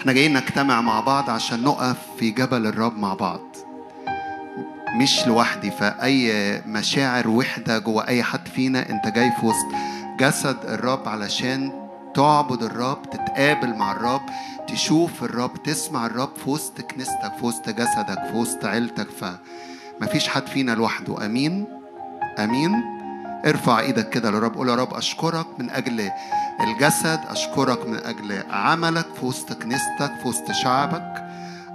إحنا جايين نجتمع مع بعض عشان نقف في جبل الرب مع بعض. مش لوحدي فأي مشاعر وحدة جوه أي حد فينا أنت جاي في وسط جسد الرب علشان تعبد الرب تتقابل مع الرب تشوف الرب تسمع الرب في وسط كنيستك في وسط جسدك في وسط عيلتك. فمفيش حد فينا لوحده. أمين؟ أمين؟ ارفع إيدك كده للرب قول يا رب أشكرك من أجل الجسد أشكرك من أجل عملك في وسط كنيستك في وسط شعبك.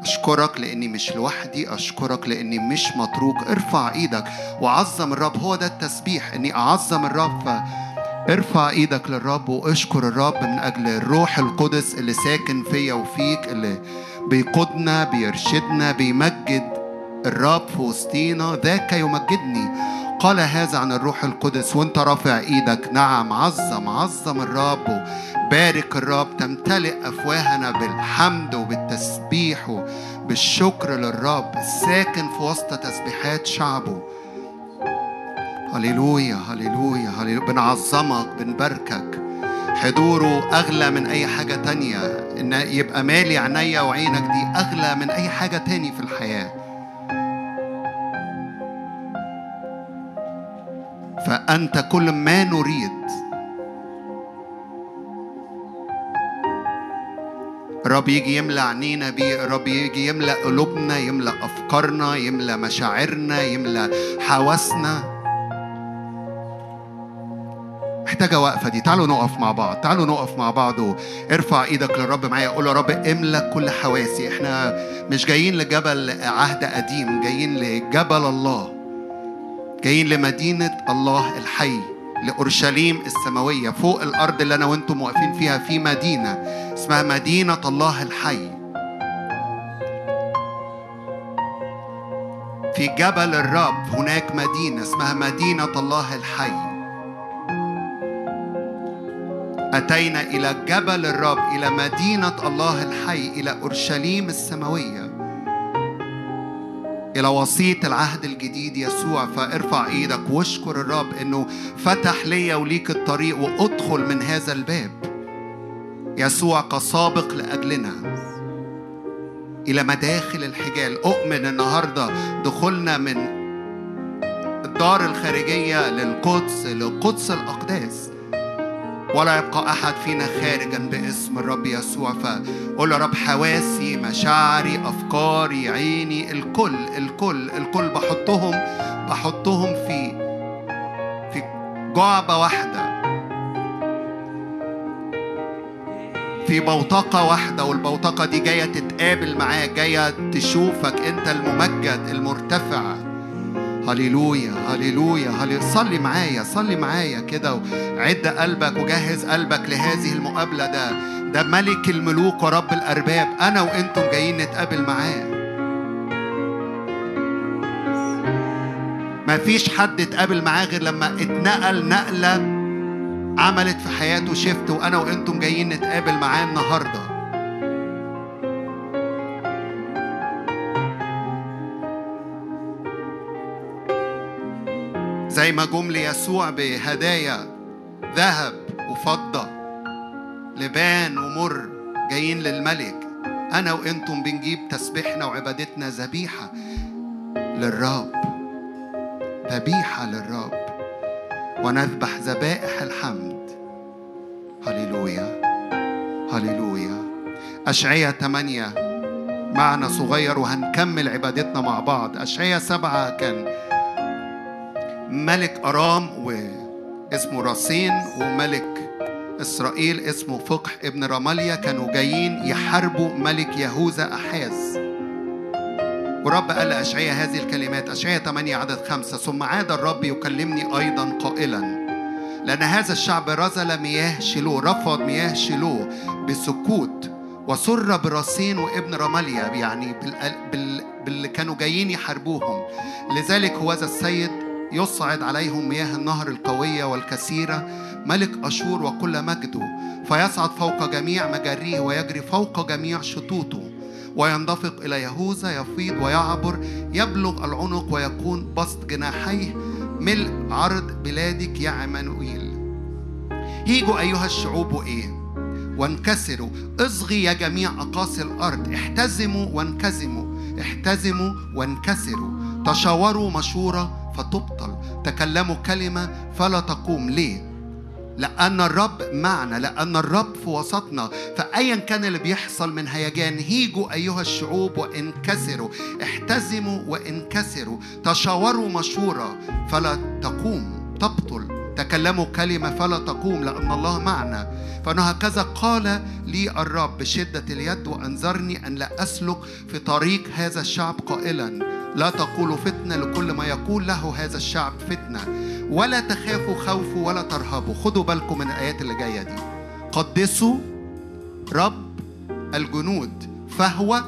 أشكرك لأني مش لوحدي أشكرك لأني مش متروك. ارفع إيدك وعظم الرب هو ده التسبيح إني أعظم الرب. ف ارفع إيدك للرب واشكر الرب من أجل الروح القدس اللي ساكن فيا وفيك اللي بيقودنا بيرشدنا بيمجد الرب في وسطينا. ذاك يمجدني. قال هذا عن الروح القدس وانت رافع إيدك. نعم عظم عظم الرب بارك الرب تمتلئ أفواهنا بالحمد وبالتسبيح وبالشكر للرب الساكن في وسط تسبيحات شعبه. هللويا هللويا هللويا. بنعظمك بنباركك. حضوره أغلى من أي حاجة تانية. إن يبقى مالي عينيا وعينك دي أغلى من أي حاجة تاني في الحياة. فأنت كل ما نريد. رب يجي يملى عينينا بيه رب يجي يملى قلوبنا يملى أفكارنا يملى مشاعرنا يملى حواسنا. محتاجة وقفة دي. تعالوا نقف مع بعض. تعالوا نقف مع بعض وارفع إيدك للرب معايا. قول يا رب املى كل حواسي. إحنا مش جايين لجبل عهد قديم جايين لجبل الله. جايين لمدينة الله الحي لأورشليم السماوية فوق الأرض اللي أنا وأنتم واقفين فيها في مدينة اسمها مدينة الله الحي. في جبل الرب هناك مدينة اسمها مدينة الله الحي. أتينا إلى جبل الرب إلى مدينة الله الحي إلى أورشليم السماوية. إلى وسيط العهد الجديد يسوع فارفع إيدك واشكر الرب إنه فتح ليا وليك الطريق وأدخل من هذا الباب. يسوع كسابق لأجلنا. إلى مداخل الحجال. أؤمن النهاردة دخولنا من الدار الخارجية للقدس لقدس الأقداس. ولا يبقى أحد فينا خارجا باسم الرب يسوع. فقول يا رب حواسي مشاعري أفكاري عيني الكل الكل الكل بحطهم بحطهم في في جعبة واحدة في بوتقة واحدة. والبوتقة دي جاية تتقابل معاك جاية تشوفك أنت الممجد المرتفع. هللويا هللويا صلي معايا صلي معايا كده وعد قلبك وجهز قلبك لهذه المقابلة ده. ده ملك الملوك ورب الأرباب. أنا وأنتم جايين نتقابل معاه. ما فيش حد اتقابل معاه غير لما اتنقل نقلة عملت في حياته شفت وأنا وأنتم جايين نتقابل معاه النهارده. زي ما جم ليسوع بهدايا ذهب وفضة. لبان ومر جايين للملك. أنا وأنتم بنجيب تسبيحنا وعبادتنا ذبيحة للرب. ذبيحة للرب. ونذبح ذبائح الحمد. هللويا. هللويا. أشعية 8 معنى صغير وهنكمل عبادتنا مع بعض. أشعية سبعة كان ملك أرام واسمه راسين وملك إسرائيل اسمه فقح ابن رماليا كانوا جايين يحاربوا ملك يهوذا أحاز. ورب قال لأشعية هذه الكلمات أشعية 8 عدد خمسة ثم عاد الرب يكلمني أيضا قائلا لأن هذا الشعب رزل مياه شيلو رفض مياه شيلو بسكوت وسر براسين وابن رماليا يعني بال... بال... باللي كانوا جايين يحاربوهم. لذلك هو ذا السيد يصعد عليهم مياه النهر القوية والكثيرة ملك أشور وكل مجده فيصعد فوق جميع مجاريه ويجري فوق جميع شطوطه ويندفق إلى يهوذا يفيض ويعبر يبلغ العنق ويكون بسط جناحيه ملء عرض بلادك يا عمانوئيل. هيجوا أيها الشعوب وإيه وانكسروا إصغي يا جميع أقاصي الأرض احتزموا وانكزموا احتزموا وانكسروا تشاوروا مشورة فتبطل تكلموا كلمة فلا تقوم ليه؟ لأن الرب معنا لأن الرب في وسطنا. فأيا كان اللي بيحصل من هيجان هيجوا أيها الشعوب وانكسروا احتزموا وانكسروا تشاوروا مشورة فلا تقوم تبطل. تكلموا كلمة فلا تقوم لأن الله معنا. فأنا هكذا قال لي الرب بشدة اليد وأنذرني أن لا أسلك في طريق هذا الشعب قائلا. لا تقولوا فتنة لكل ما يقول له هذا الشعب فتنة. ولا تخافوا خوفوا ولا ترهبوا. خدوا بالكم من الآيات اللي جاية دي. قدسوا رب الجنود. فهو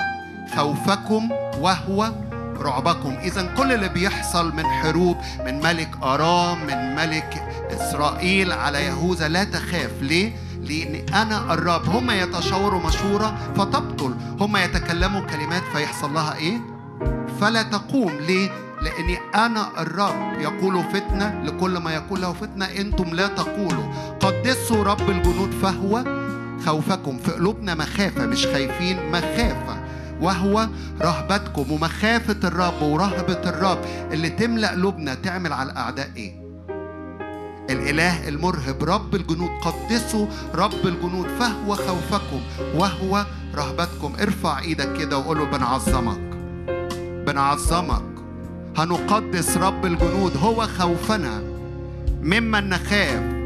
خوفكم وهو رعبكم. إذا كل اللي بيحصل من حروب من ملك أرام من ملك إسرائيل على يهوذا لا تخاف. ليه؟ لأن أنا الرب. هم يتشاوروا مشورة فتبطل. هم يتكلموا كلمات فيحصل لها إيه؟ فلا تقوم. ليه؟ لأني أنا الرب. يقول فتنة. لكل ما يقول له فتنة أنتم لا تقولوا. قدسوا رب الجنود فهو خوفكم. في قلوبنا مخافة مش خايفين مخافة. وهو رهبتكم ومخافة الرب ورهبة الرب اللي تملأ قلوبنا تعمل على الأعداء إيه؟ الإله المرهب رب الجنود قدسوا رب الجنود فهو خوفكم وهو رهبتكم. ارفع إيدك كده وقول له بنعظمك بنعظمك. هنقدس رب الجنود هو خوفنا. ممن نخاف؟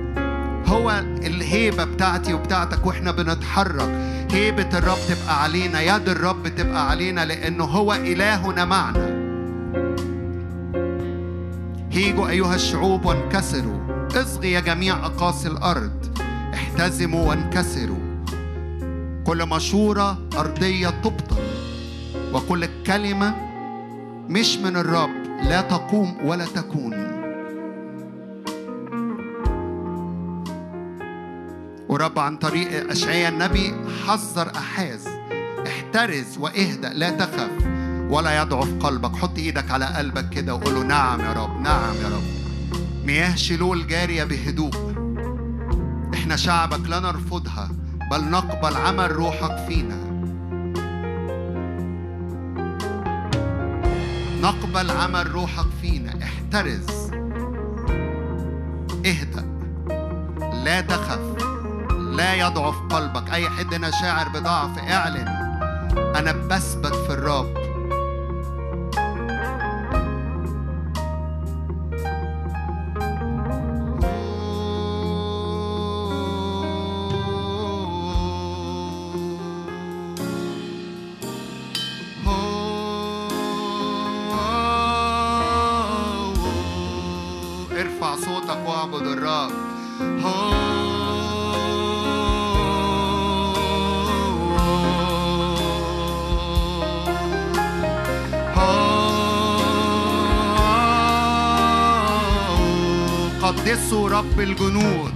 هو الهيبة بتاعتي وبتاعتك وإحنا بنتحرك. هيبة الرب تبقى علينا يد الرب تبقى علينا لأنه هو إلهنا معنا. هيجوا أيها الشعوب وانكسروا. اصغي يا جميع أقاصي الأرض. احتزموا وانكسروا. كل مشورة أرضية تبطل. وكل كلمة مش من الرب لا تقوم ولا تكون. ورب عن طريق أشعياء النبي حذر أحاز احترز واهدأ لا تخف ولا يضعف قلبك. حط إيدك على قلبك كده وقول له نعم يا رب نعم يا رب. مياه شلول جارية بهدوء. إحنا شعبك لا نرفضها بل نقبل عمل روحك فينا. نقبل عمل روحك فينا. احترز اهدأ لا تخف. لا يضعف قلبك. أي حد هنا شاعر بضعف إعلن. أنا بثبت في الرب. رب الجنود.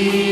Amen.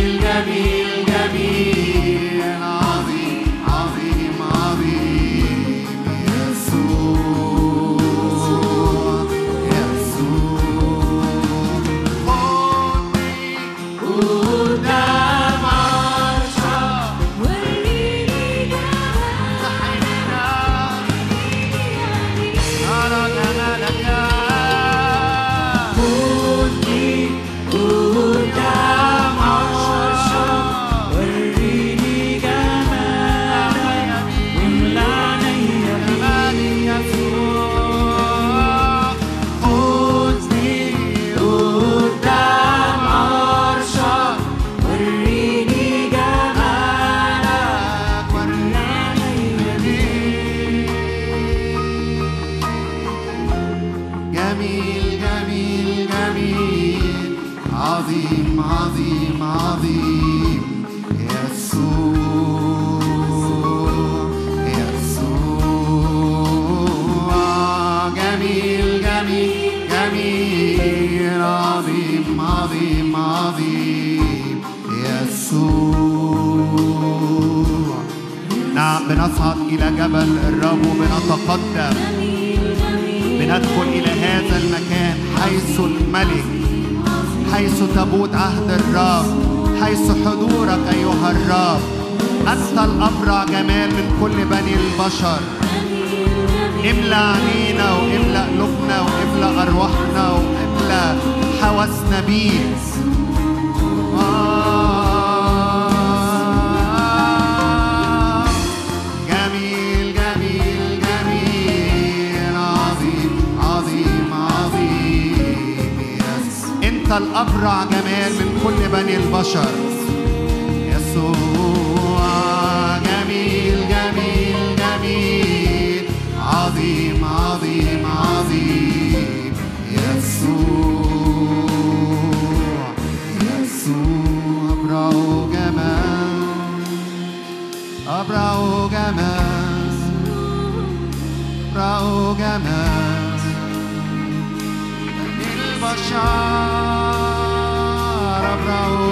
أنت الأبرع جمال من كل بني البشر. يسوع جميل جميل جميل. عظيم عظيم عظيم. يسوع يسوع أبرع جمال. أبرع جمال. أبرع جمال. البشر.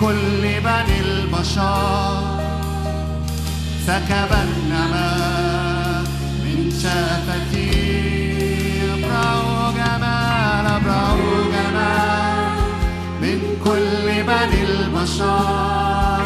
كل بني البشر سكب من شفتي ابرأوا جمال ابرأوا جمال من كل بني البشر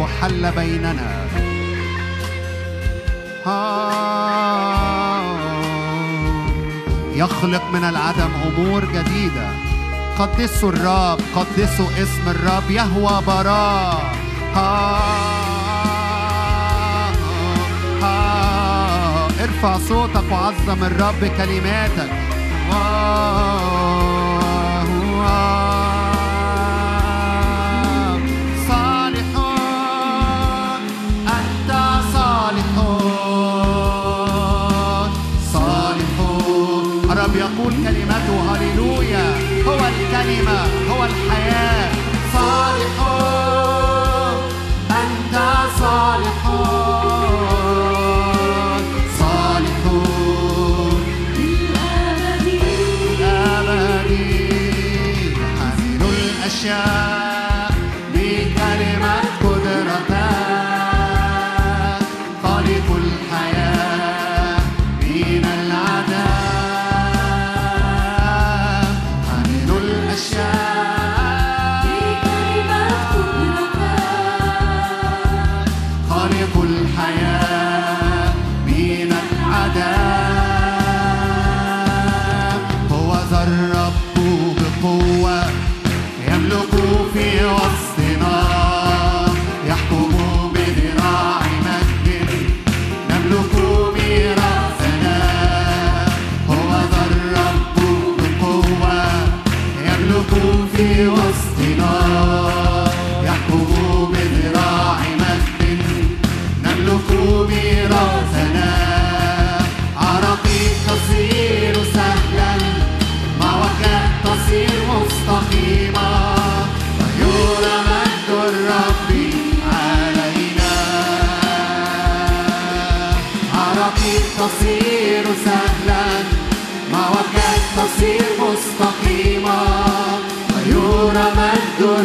وحل بيننا. يخلق من العدم أمور جديدة. قدسوا الرب قدسوا اسم الرب يهوى براء. ارفع صوتك وعظم الرب كلماتك. Redeemer.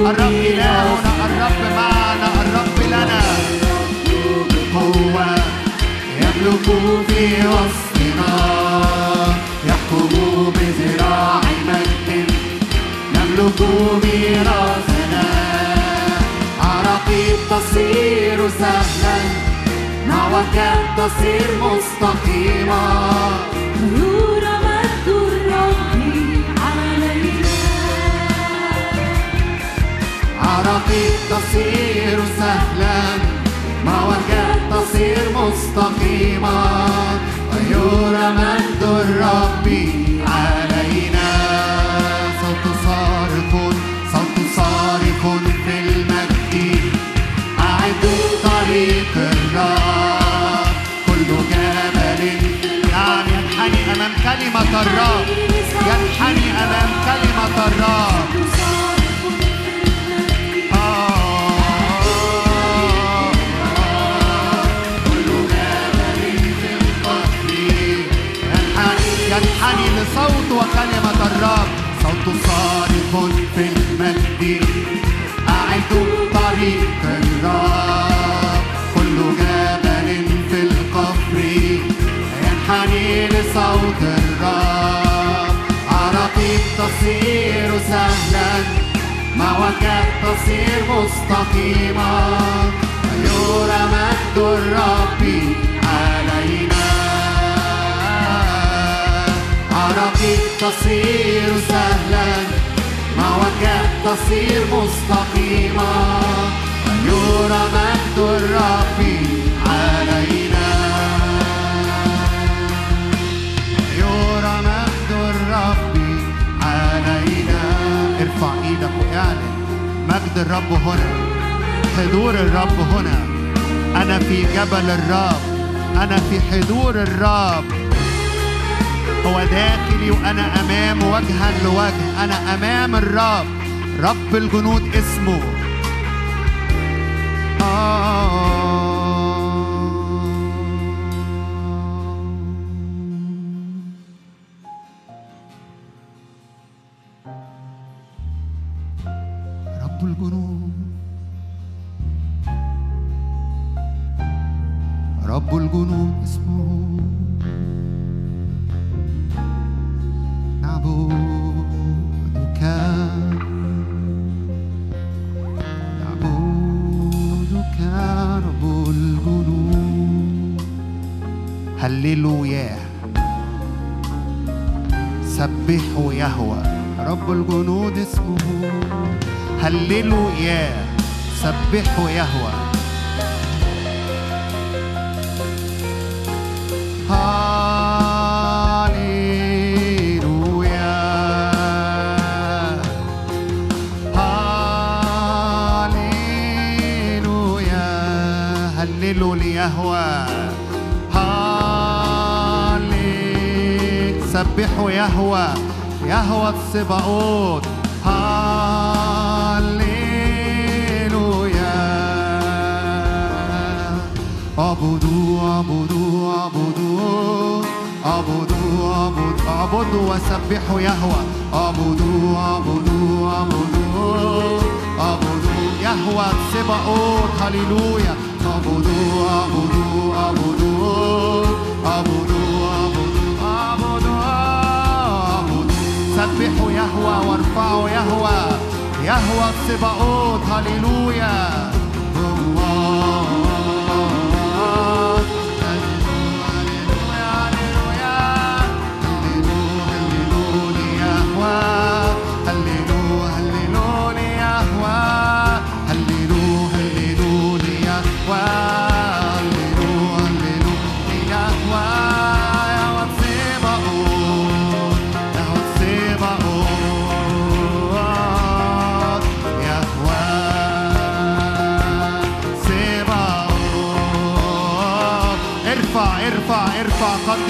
الرب إلهنا الرب معنا الرب لنا. بقوة يملك في وسطنا يحكم بذراع مجد نملك ميراثنا. عراقيب تصير سهلا كان تصير مستقيمة تصير سهلا. موعدك تصير مستقيمة ويرى مجد الرب علينا. صوت صارخ صوت صارخ في المجد. أعدوا طريق الرب. كل جبل نعم ينحني أمام كلمة الرب. ينحني أمام كلمة الرب. وكلمة الرب. صوت صارخ في المجد. أعد طريق الرب. كل جبل في القفر ينحني لصوت الرب. أراضيك تصير سهلا. موجات تصير مستقيمة يرى مجد الرب. عرقي تصير سهلا. معك تصير مستقيمة يرى مجد الرب علينا. يرى مجد الرب علينا. ارفع إيدك واعلن. مجد الرب هنا. حضور الرب هنا. أنا في جبل الرب. أنا في حضور الرب. هو داخلي وأنا أمامه وجها لوجه. أنا أمام الرب. رب الجنود اسمه. آه. الحياة سبحوا يهوى. هللوا سبحوا يهوى. يهوى السباقوت. الأرض وسبحوا يهوى. اعبدوا اعبدوا اعبدوا اعبدوا يهوى سبعون هللويا. اعبدوا اعبدوا اعبدوا اعبدوا اعبدوا اعبدوا سبحوا يهوى وارفعوا يهوى. يهوى سبعون هللويا.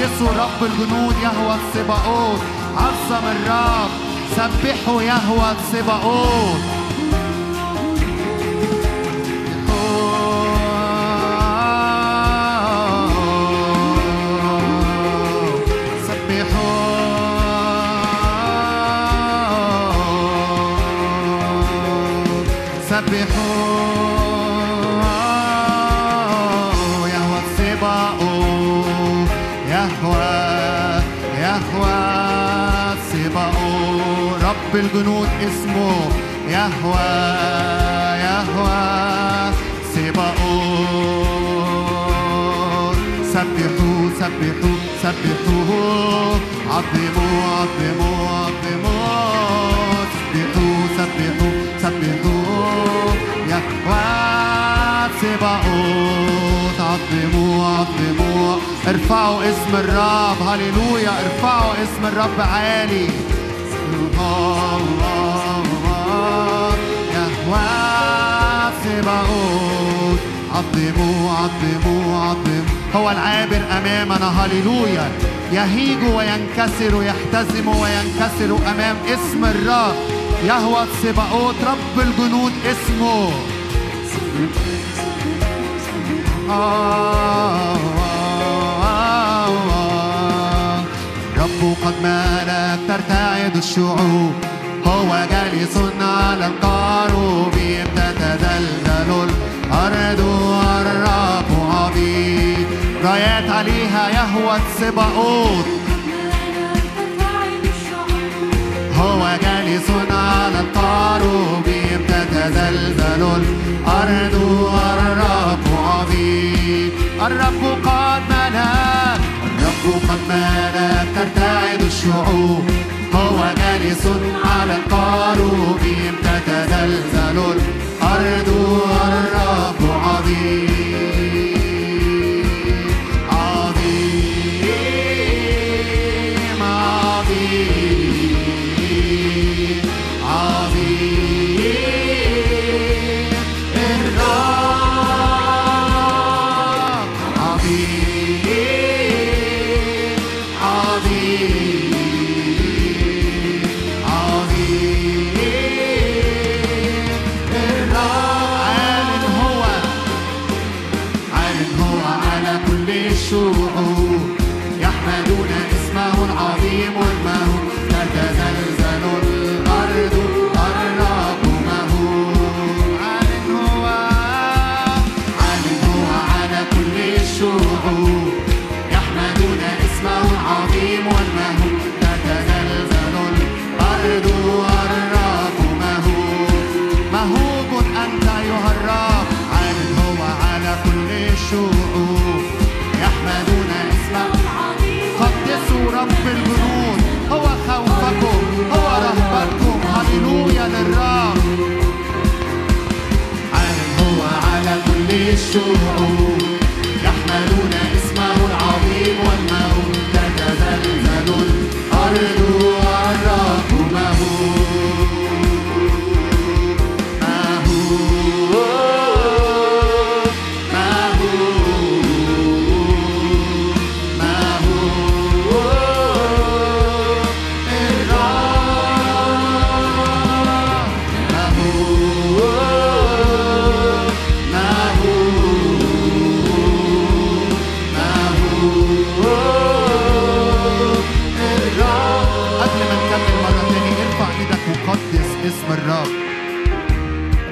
يسوع رب الجنود يهوى السباقوت عظم الرب سبحوا يهوى السباقوت رب الجنود اسمه يهوى يهوى. سباقون سبحوا سبحوا سبحوه. عظموا عظموا عظموا سبحوا سبحوا سبحوا يهوى. سباقون عظموا عظموا ارفعوا اسم الرب. هللويا. ارفعوا اسم الرب عالي. بعود عظموا عظموا عظم هو العابر أمامنا هللويا. يهيج وينكسر يحتزم وينكسر أمام اسم الرب. يهوى سباوت رب الجنود اسمه. آه آه آه رب قد مالك ترتعد الشعوب. هو جالس على القارب تتدلدل الأرض والرب عظيم رايات عليها يهوى السباقوت هو جالس على القارب تتدلدل الأرض والرب عظيم الرب قد ملا الرب قد ملا ترتعد الشعوب. هو جالس على القاروبيم تتزلزل الأرض والرب عظيم. الشعوب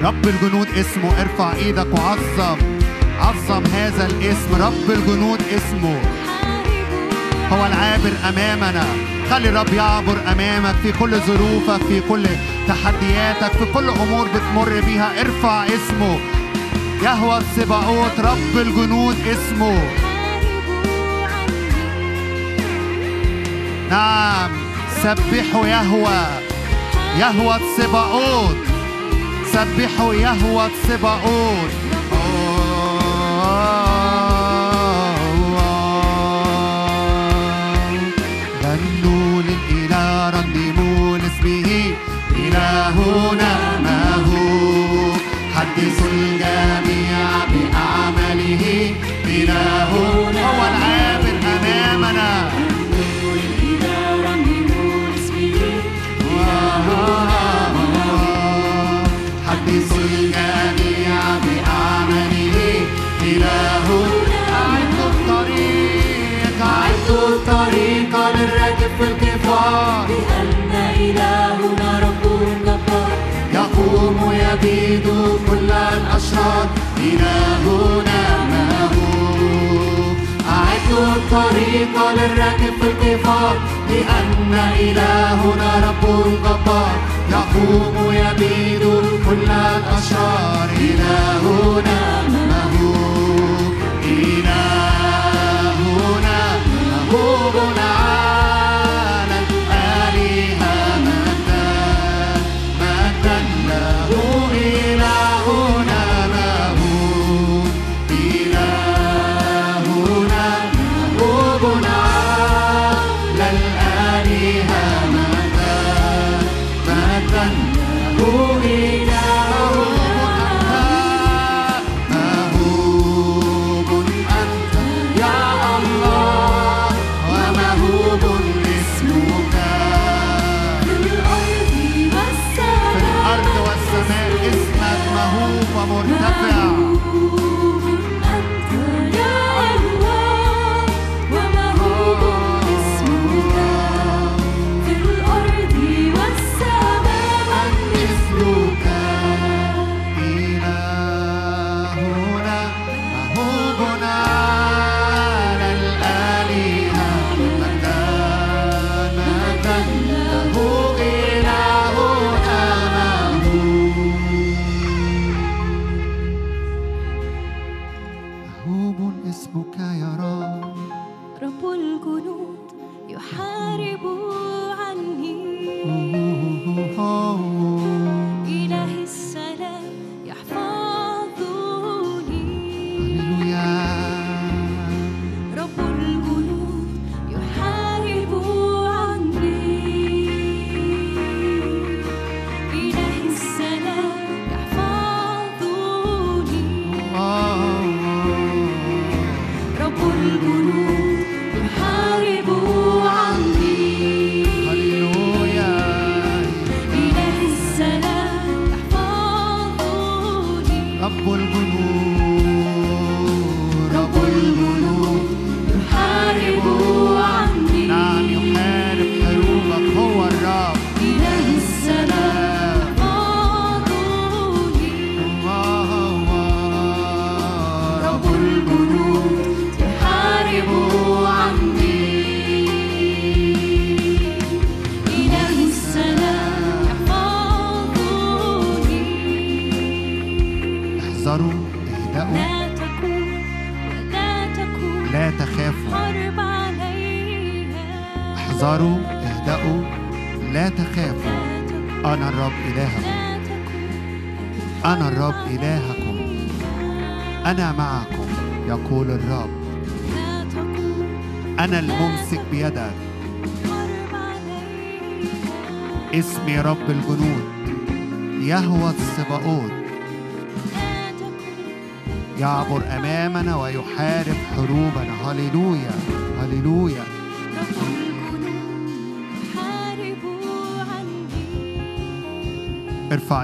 رب الجنود اسمه ارفع إيدك وعظم. عظم هذا الاسم. رب الجنود اسمه. هو العابر أمامنا. خلي الرب يعبر أمامك في كل ظروفك في كل تحدياتك في كل أمور بتمر بيها. ارفع اسمه. يهوى السباعوت رب الجنود اسمه. نعم. سبحوا يهوى. يهوى السباعوت سبحوا يهوى السباعوت غنوا للإله رنموا لاسمه إلهنا ما هو. حدثوا الجميع بأعماله. إلهنا هو. الكفار بأن إلهنا رب جبار يقوم يبيد كل الأشرار. إلهنا ما هو؟ أعدوا الطريق للراكب في الكفار. لأن إلهنا رب جبار يقوم يبيد كل الأشرار. إلهنا ما هو؟ إلهنا مهوب على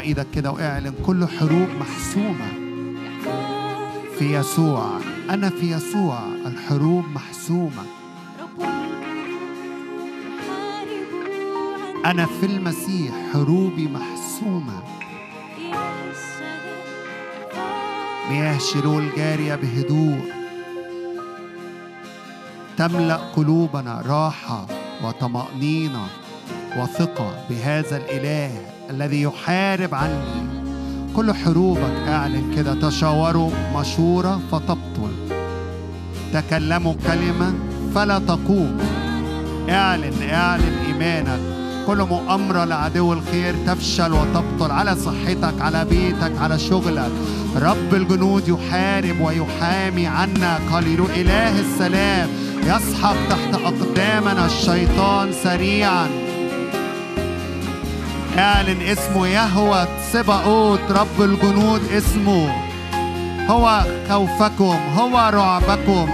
إيدك كده واعلن كل حروب محسومة. في يسوع أنا في يسوع الحروب محسومة. أنا في المسيح حروبي محسومة. مياه شيرول جاريه بهدوء. تملأ قلوبنا راحة وطمأنينة وثقة بهذا الإله. الذي يحارب عني. كل حروبك أعلن كده. تشاوروا مشورة فتبطل. تكلموا كلمة فلا تقوم. اعلن اعلن إيمانك. كل مؤامرة لعدو الخير تفشل وتبطل. على صحتك على بيتك على شغلك. رب الجنود يحارب ويحامي عنا. قليل إله السلام. يسحق تحت أقدامنا الشيطان سريعاً. اعلن اسمه يهوى سباوت رب الجنود اسمه. هو خوفكم هو رعبكم.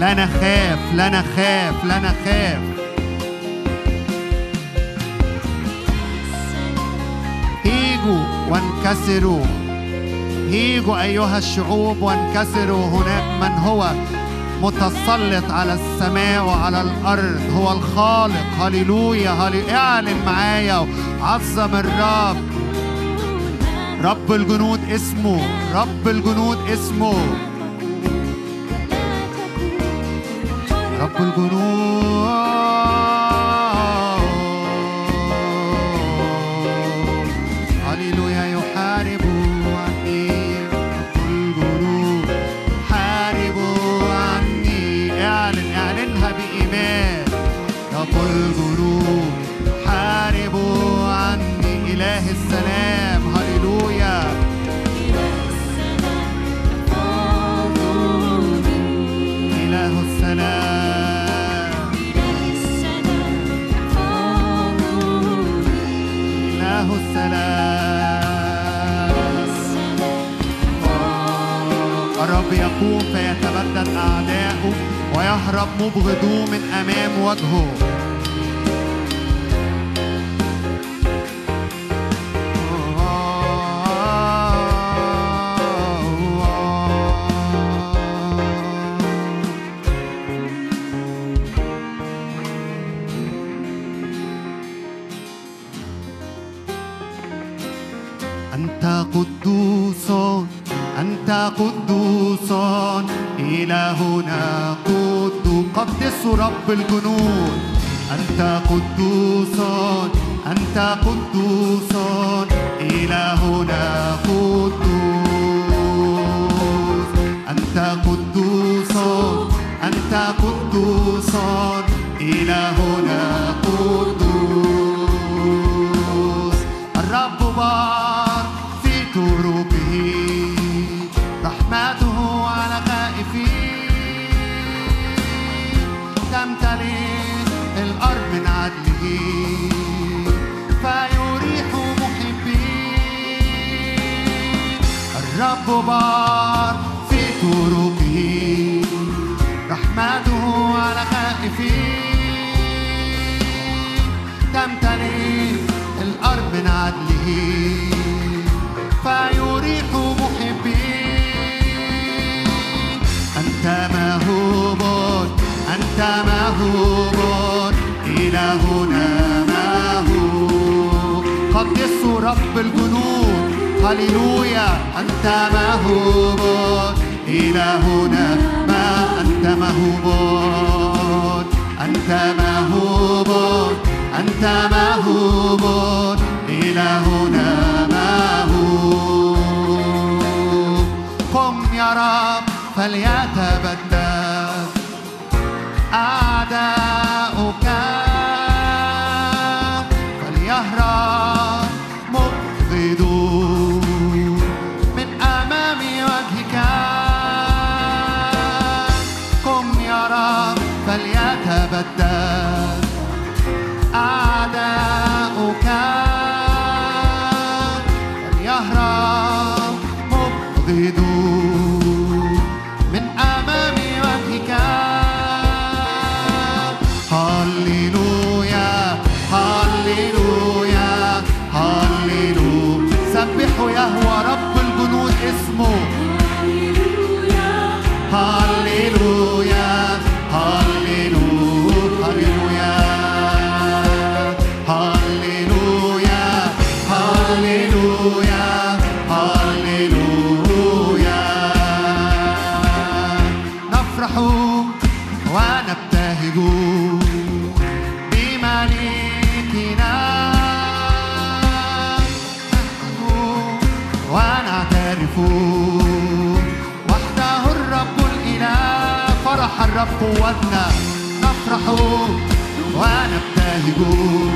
لا نخاف لا نخاف لا نخاف. هيجوا وانكسروا. هيجوا أيها الشعوب وانكسروا هناك من هو. متسلط على السماء وعلى الأرض هو الخالق. هللويا هللويا. اعلن معايا عظم الرب. رب الجنود اسمه رب الجنود اسمه. رب الجنود. الرب يقوم فيتبدد أعداؤه ويهرب مبغضوه من أمام وجهه. قدس رب موهوب إلهنا ما أنت موهوب أنت موهوب أنت موهوب إلهنا موهوب قم يا رب فليتبدد أعداؤك وأنا ونبتهجه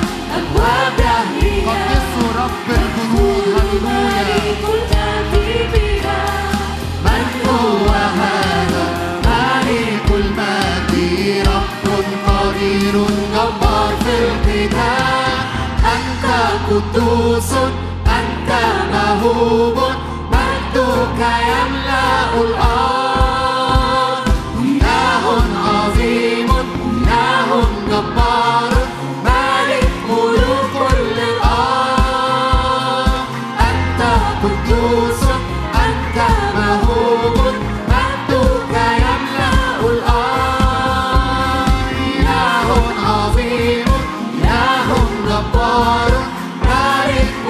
قدوس أنت مهوب مجدك يملأ الأرض.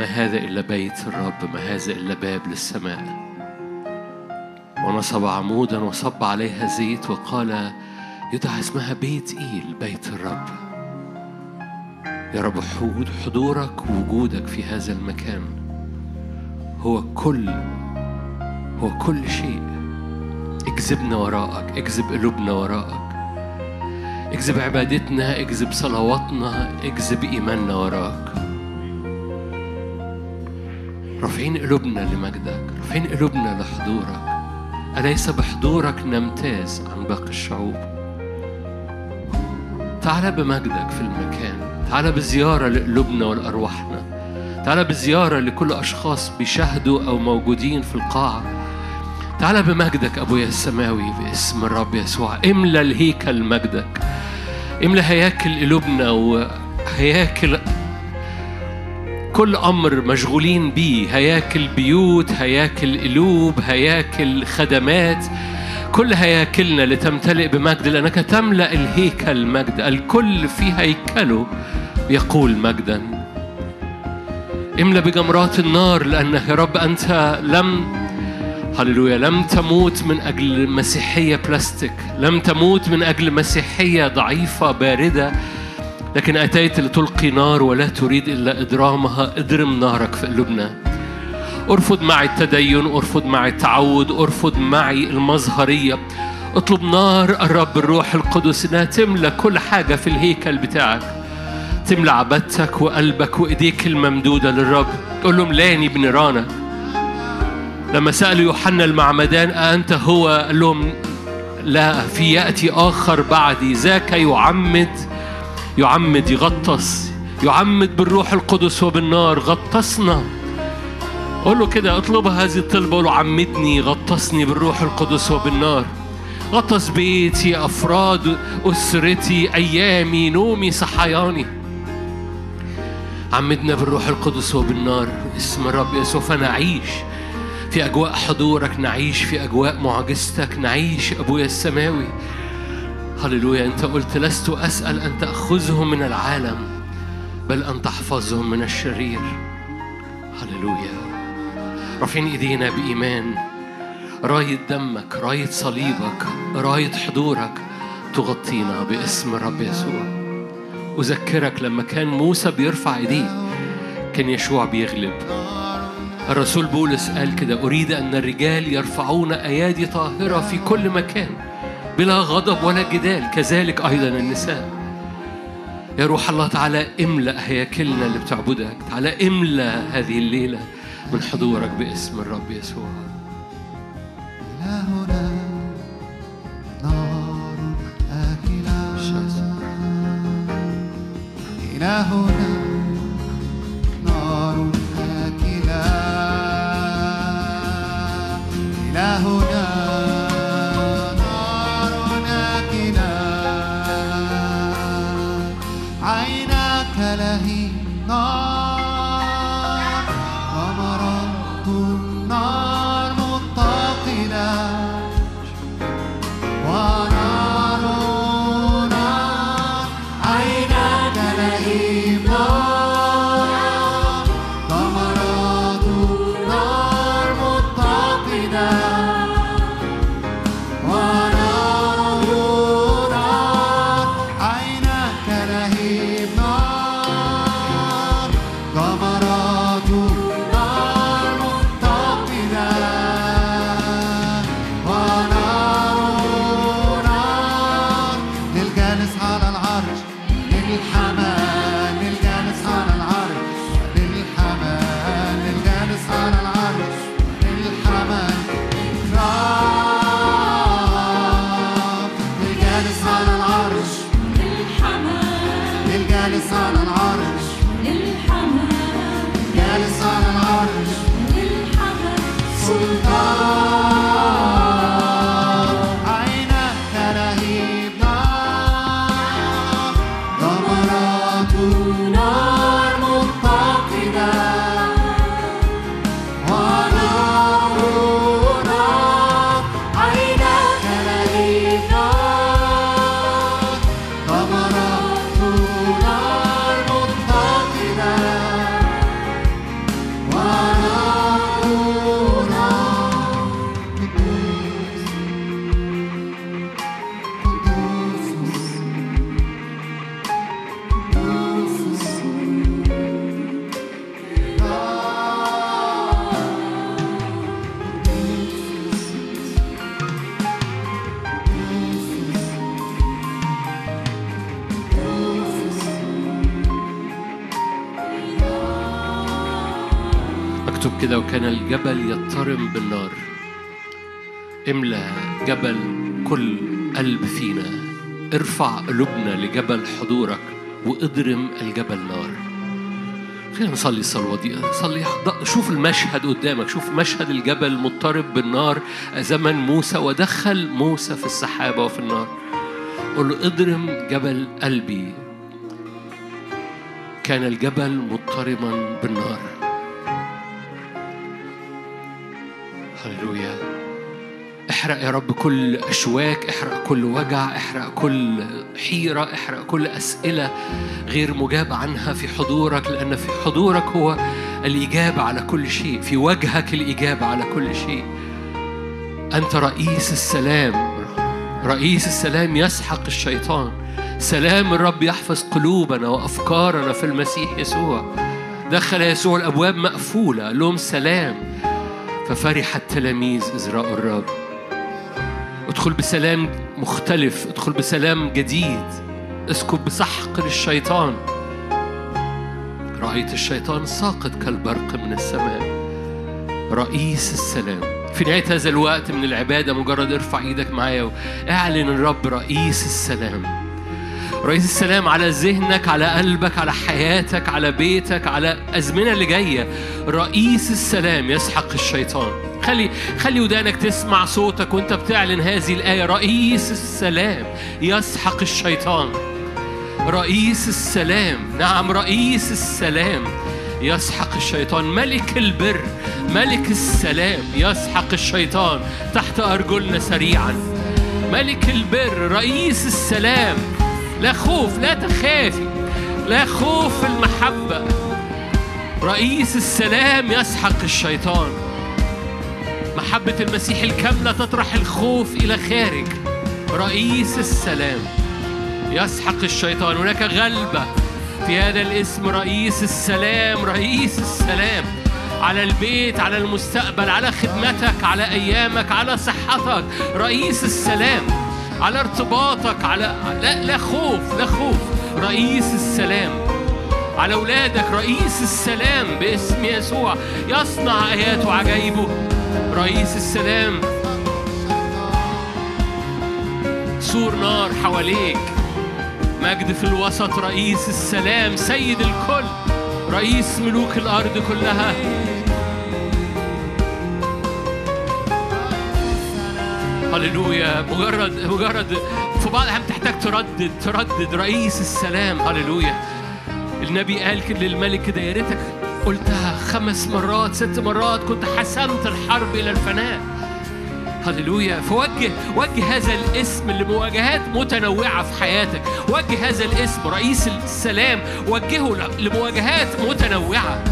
ما هذا إلا بيت الرب ما هذا إلا باب للسماء. ونصب عمودا وصب عليها زيت وقال يدعى اسمها بيت إيل بيت الرب. يا رب حضورك ووجودك في هذا المكان. هو كل هو كل شيء. اكذبنا وراءك اكذب قلوبنا وراءك. اكذب عبادتنا اكذب صلواتنا اكذب إيماننا وراءك رافعين قلوبنا لمجدك؟ رافعين قلوبنا لحضورك؟ أليس بحضورك نمتاز عن باقي الشعوب؟ تعال بمجدك في المكان تعال بزيارة لقلوبنا ولأرواحنا تعال بزيارة لكل أشخاص بيشاهدوا أو موجودين في القاعة. تعال بمجدك أبويا السماوي باسم الرب يسوع. املى الهيكل مجدك. املى هياكل قلوبنا وهياكل كل أمر مشغولين بيه. هياكل بيوت هياكل قلوب هياكل خدمات. كل هياكلنا لتمتلئ بمجد لأنك تملأ الهيكل مجد. الكل في هيكله يقول مجدا. املى بجمرات النار لأنه يا رب أنت لم هللويا لم تموت من أجل مسيحية بلاستيك. لم تموت من أجل مسيحية ضعيفة باردة. لكن أتيت لتلقي نار ولا تريد إلا إضرامها اضرم نارك في قلوبنا أرفض معي التدين أرفض معي التعود أرفض معي المظهرية اطلب نار الرب الروح القدس إنها تملى كل حاجة في الهيكل بتاعك. تملى عبادتك وقلبك وإيديك الممدودة للرب. قول له ملاني بنيرانك لما سألوا يوحنا المعمدان أأنت هو؟ قال لهم لا في يأتي آخر بعدي. ذاك يعمد يعمد يغطس يعمد بالروح القدس وبالنار غطسنا. قول له كده اطلب هذه الطلبة. قول له عمدني غطسني بالروح القدس وبالنار. غطس بيتي أفراد أسرتي أيامي نومي صحياني. عمدنا بالروح القدس وبالنار. اسم الرب يسوع فنعيش في أجواء حضورك. نعيش في أجواء معجزتك. نعيش أبويا السماوي. هللويا أنت قلت لست أسأل أن تأخذهم من العالم بل أن تحفظهم من الشرير. هللويا. رافعين إيدينا بإيمان. راية دمك راية صليبك راية حضورك. تغطينا باسم الرب يسوع. أذكرك لما كان موسى بيرفع إيديه كان يشوع بيغلب. الرسول بولس قال كده أريد أن الرجال يرفعون أيادي طاهرة في كل مكان. بلا غضب ولا جدال كذلك أيضا النساء. يا روح الله تعالى املأ هياكلنا اللي بتعبدك. تعالى املأ هذه الليلة من حضورك باسم الرب يسوع. إلهنا نار آكلة. إلهنا نار آكلة. إلهنا. كده وكان الجبل يضطرم بالنار. املى جبل كل قلب فينا. ارفع قلوبنا لجبل حضورك واضرم الجبل نار. خلينا نصلي الصلوة دي. صلي شوف المشهد قدامك. شوف مشهد الجبل مضطرب بالنار. زمن موسى ودخل موسى في السحابة وفي النار. قل له اضرم جبل قلبي. كان الجبل مضطرما بالنار. هللويا. احرق يا رب كل أشواك احرق كل وجع احرق كل حيرة احرق كل أسئلة غير مجاب عنها في حضورك لأن في حضورك هو الإجابة على كل شيء في وجهك الإجابة على كل شيء. أنت رئيس السلام رئيس السلام يسحق الشيطان. سلام الرب يحفظ قلوبنا وأفكارنا في المسيح يسوع. دخل يسوع الأبواب مقفولة قال لهم سلام. ففرح التلاميذ إذ رأوا الرب. ادخل بسلام مختلف ادخل بسلام جديد. اسكب بسحق للشيطان. رأيت الشيطان ساقط كالبرق من السماء. رئيس السلام. في نهاية هذا الوقت من العبادة مجرد ارفع إيدك معايا واعلن الرب رئيس السلام. رئيس السلام على ذهنك على قلبك على حياتك على بيتك على الأزمنة اللي جاية. رئيس السلام يسحق الشيطان. خلي خلي ودانك تسمع صوتك وانت بتعلن هذه الآية. رئيس السلام يسحق الشيطان. رئيس السلام نعم رئيس السلام يسحق الشيطان. ملك البر ملك السلام يسحق الشيطان. تحت أرجلنا سريعا. ملك البر رئيس السلام. لا خوف لا تخافي لا خوف المحبة. رئيس السلام يسحق الشيطان. محبة المسيح الكاملة تطرح الخوف إلى خارج. رئيس السلام يسحق الشيطان. هناك غلبة في هذا الاسم. رئيس السلام رئيس السلام. على البيت على المستقبل على خدمتك على أيامك على صحتك. رئيس السلام. على ارتباطك على لا لا خوف لا خوف. رئيس السلام. على أولادك رئيس السلام باسم يسوع. يصنع آيات وعجائبه. رئيس السلام. سور نار حواليك. مجد في الوسط رئيس السلام. سيد الكل. رئيس ملوك الأرض كلها. هللويا. مجرد مجرد في بعض الأحيان تحتاج تردد تردد رئيس السلام. هللويا. النبي قال كده للملك كده يا ريتك قلتها خمس مرات ست مرات كنت حسمت الحرب إلى الفناء. هللويا. فوجه وجه هذا الاسم لمواجهات متنوعة في حياتك. وجه هذا الاسم رئيس السلام وجهه لمواجهات متنوعة.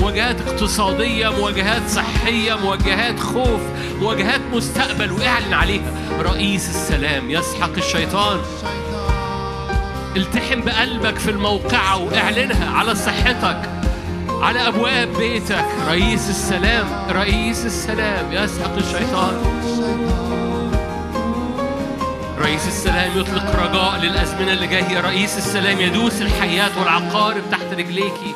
مواجهات اقتصادية مواجهات صحية مواجهات خوف مواجهات مستقبل واعلن عليها. رئيس السلام يسحق الشيطان. التحم بقلبك في الموقعة واعلنها على صحتك على أبواب بيتك. رئيس السلام رئيس السلام يسحق الشيطان. رئيس السلام يطلق رجاء للأزمنة اللي جاية. رئيس السلام يدوس الحياة والعقارب تحت رجليكي.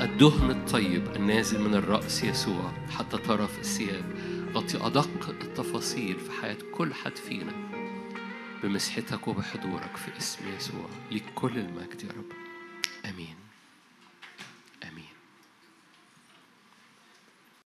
الدهن الطيب النازل من الرأس يسوع حتى طرف الثياب. غطي أدق التفاصيل في حياة كل حد فينا. بمسحتك وبحضورك في اسم يسوع لكل المجد يا رب. آمين.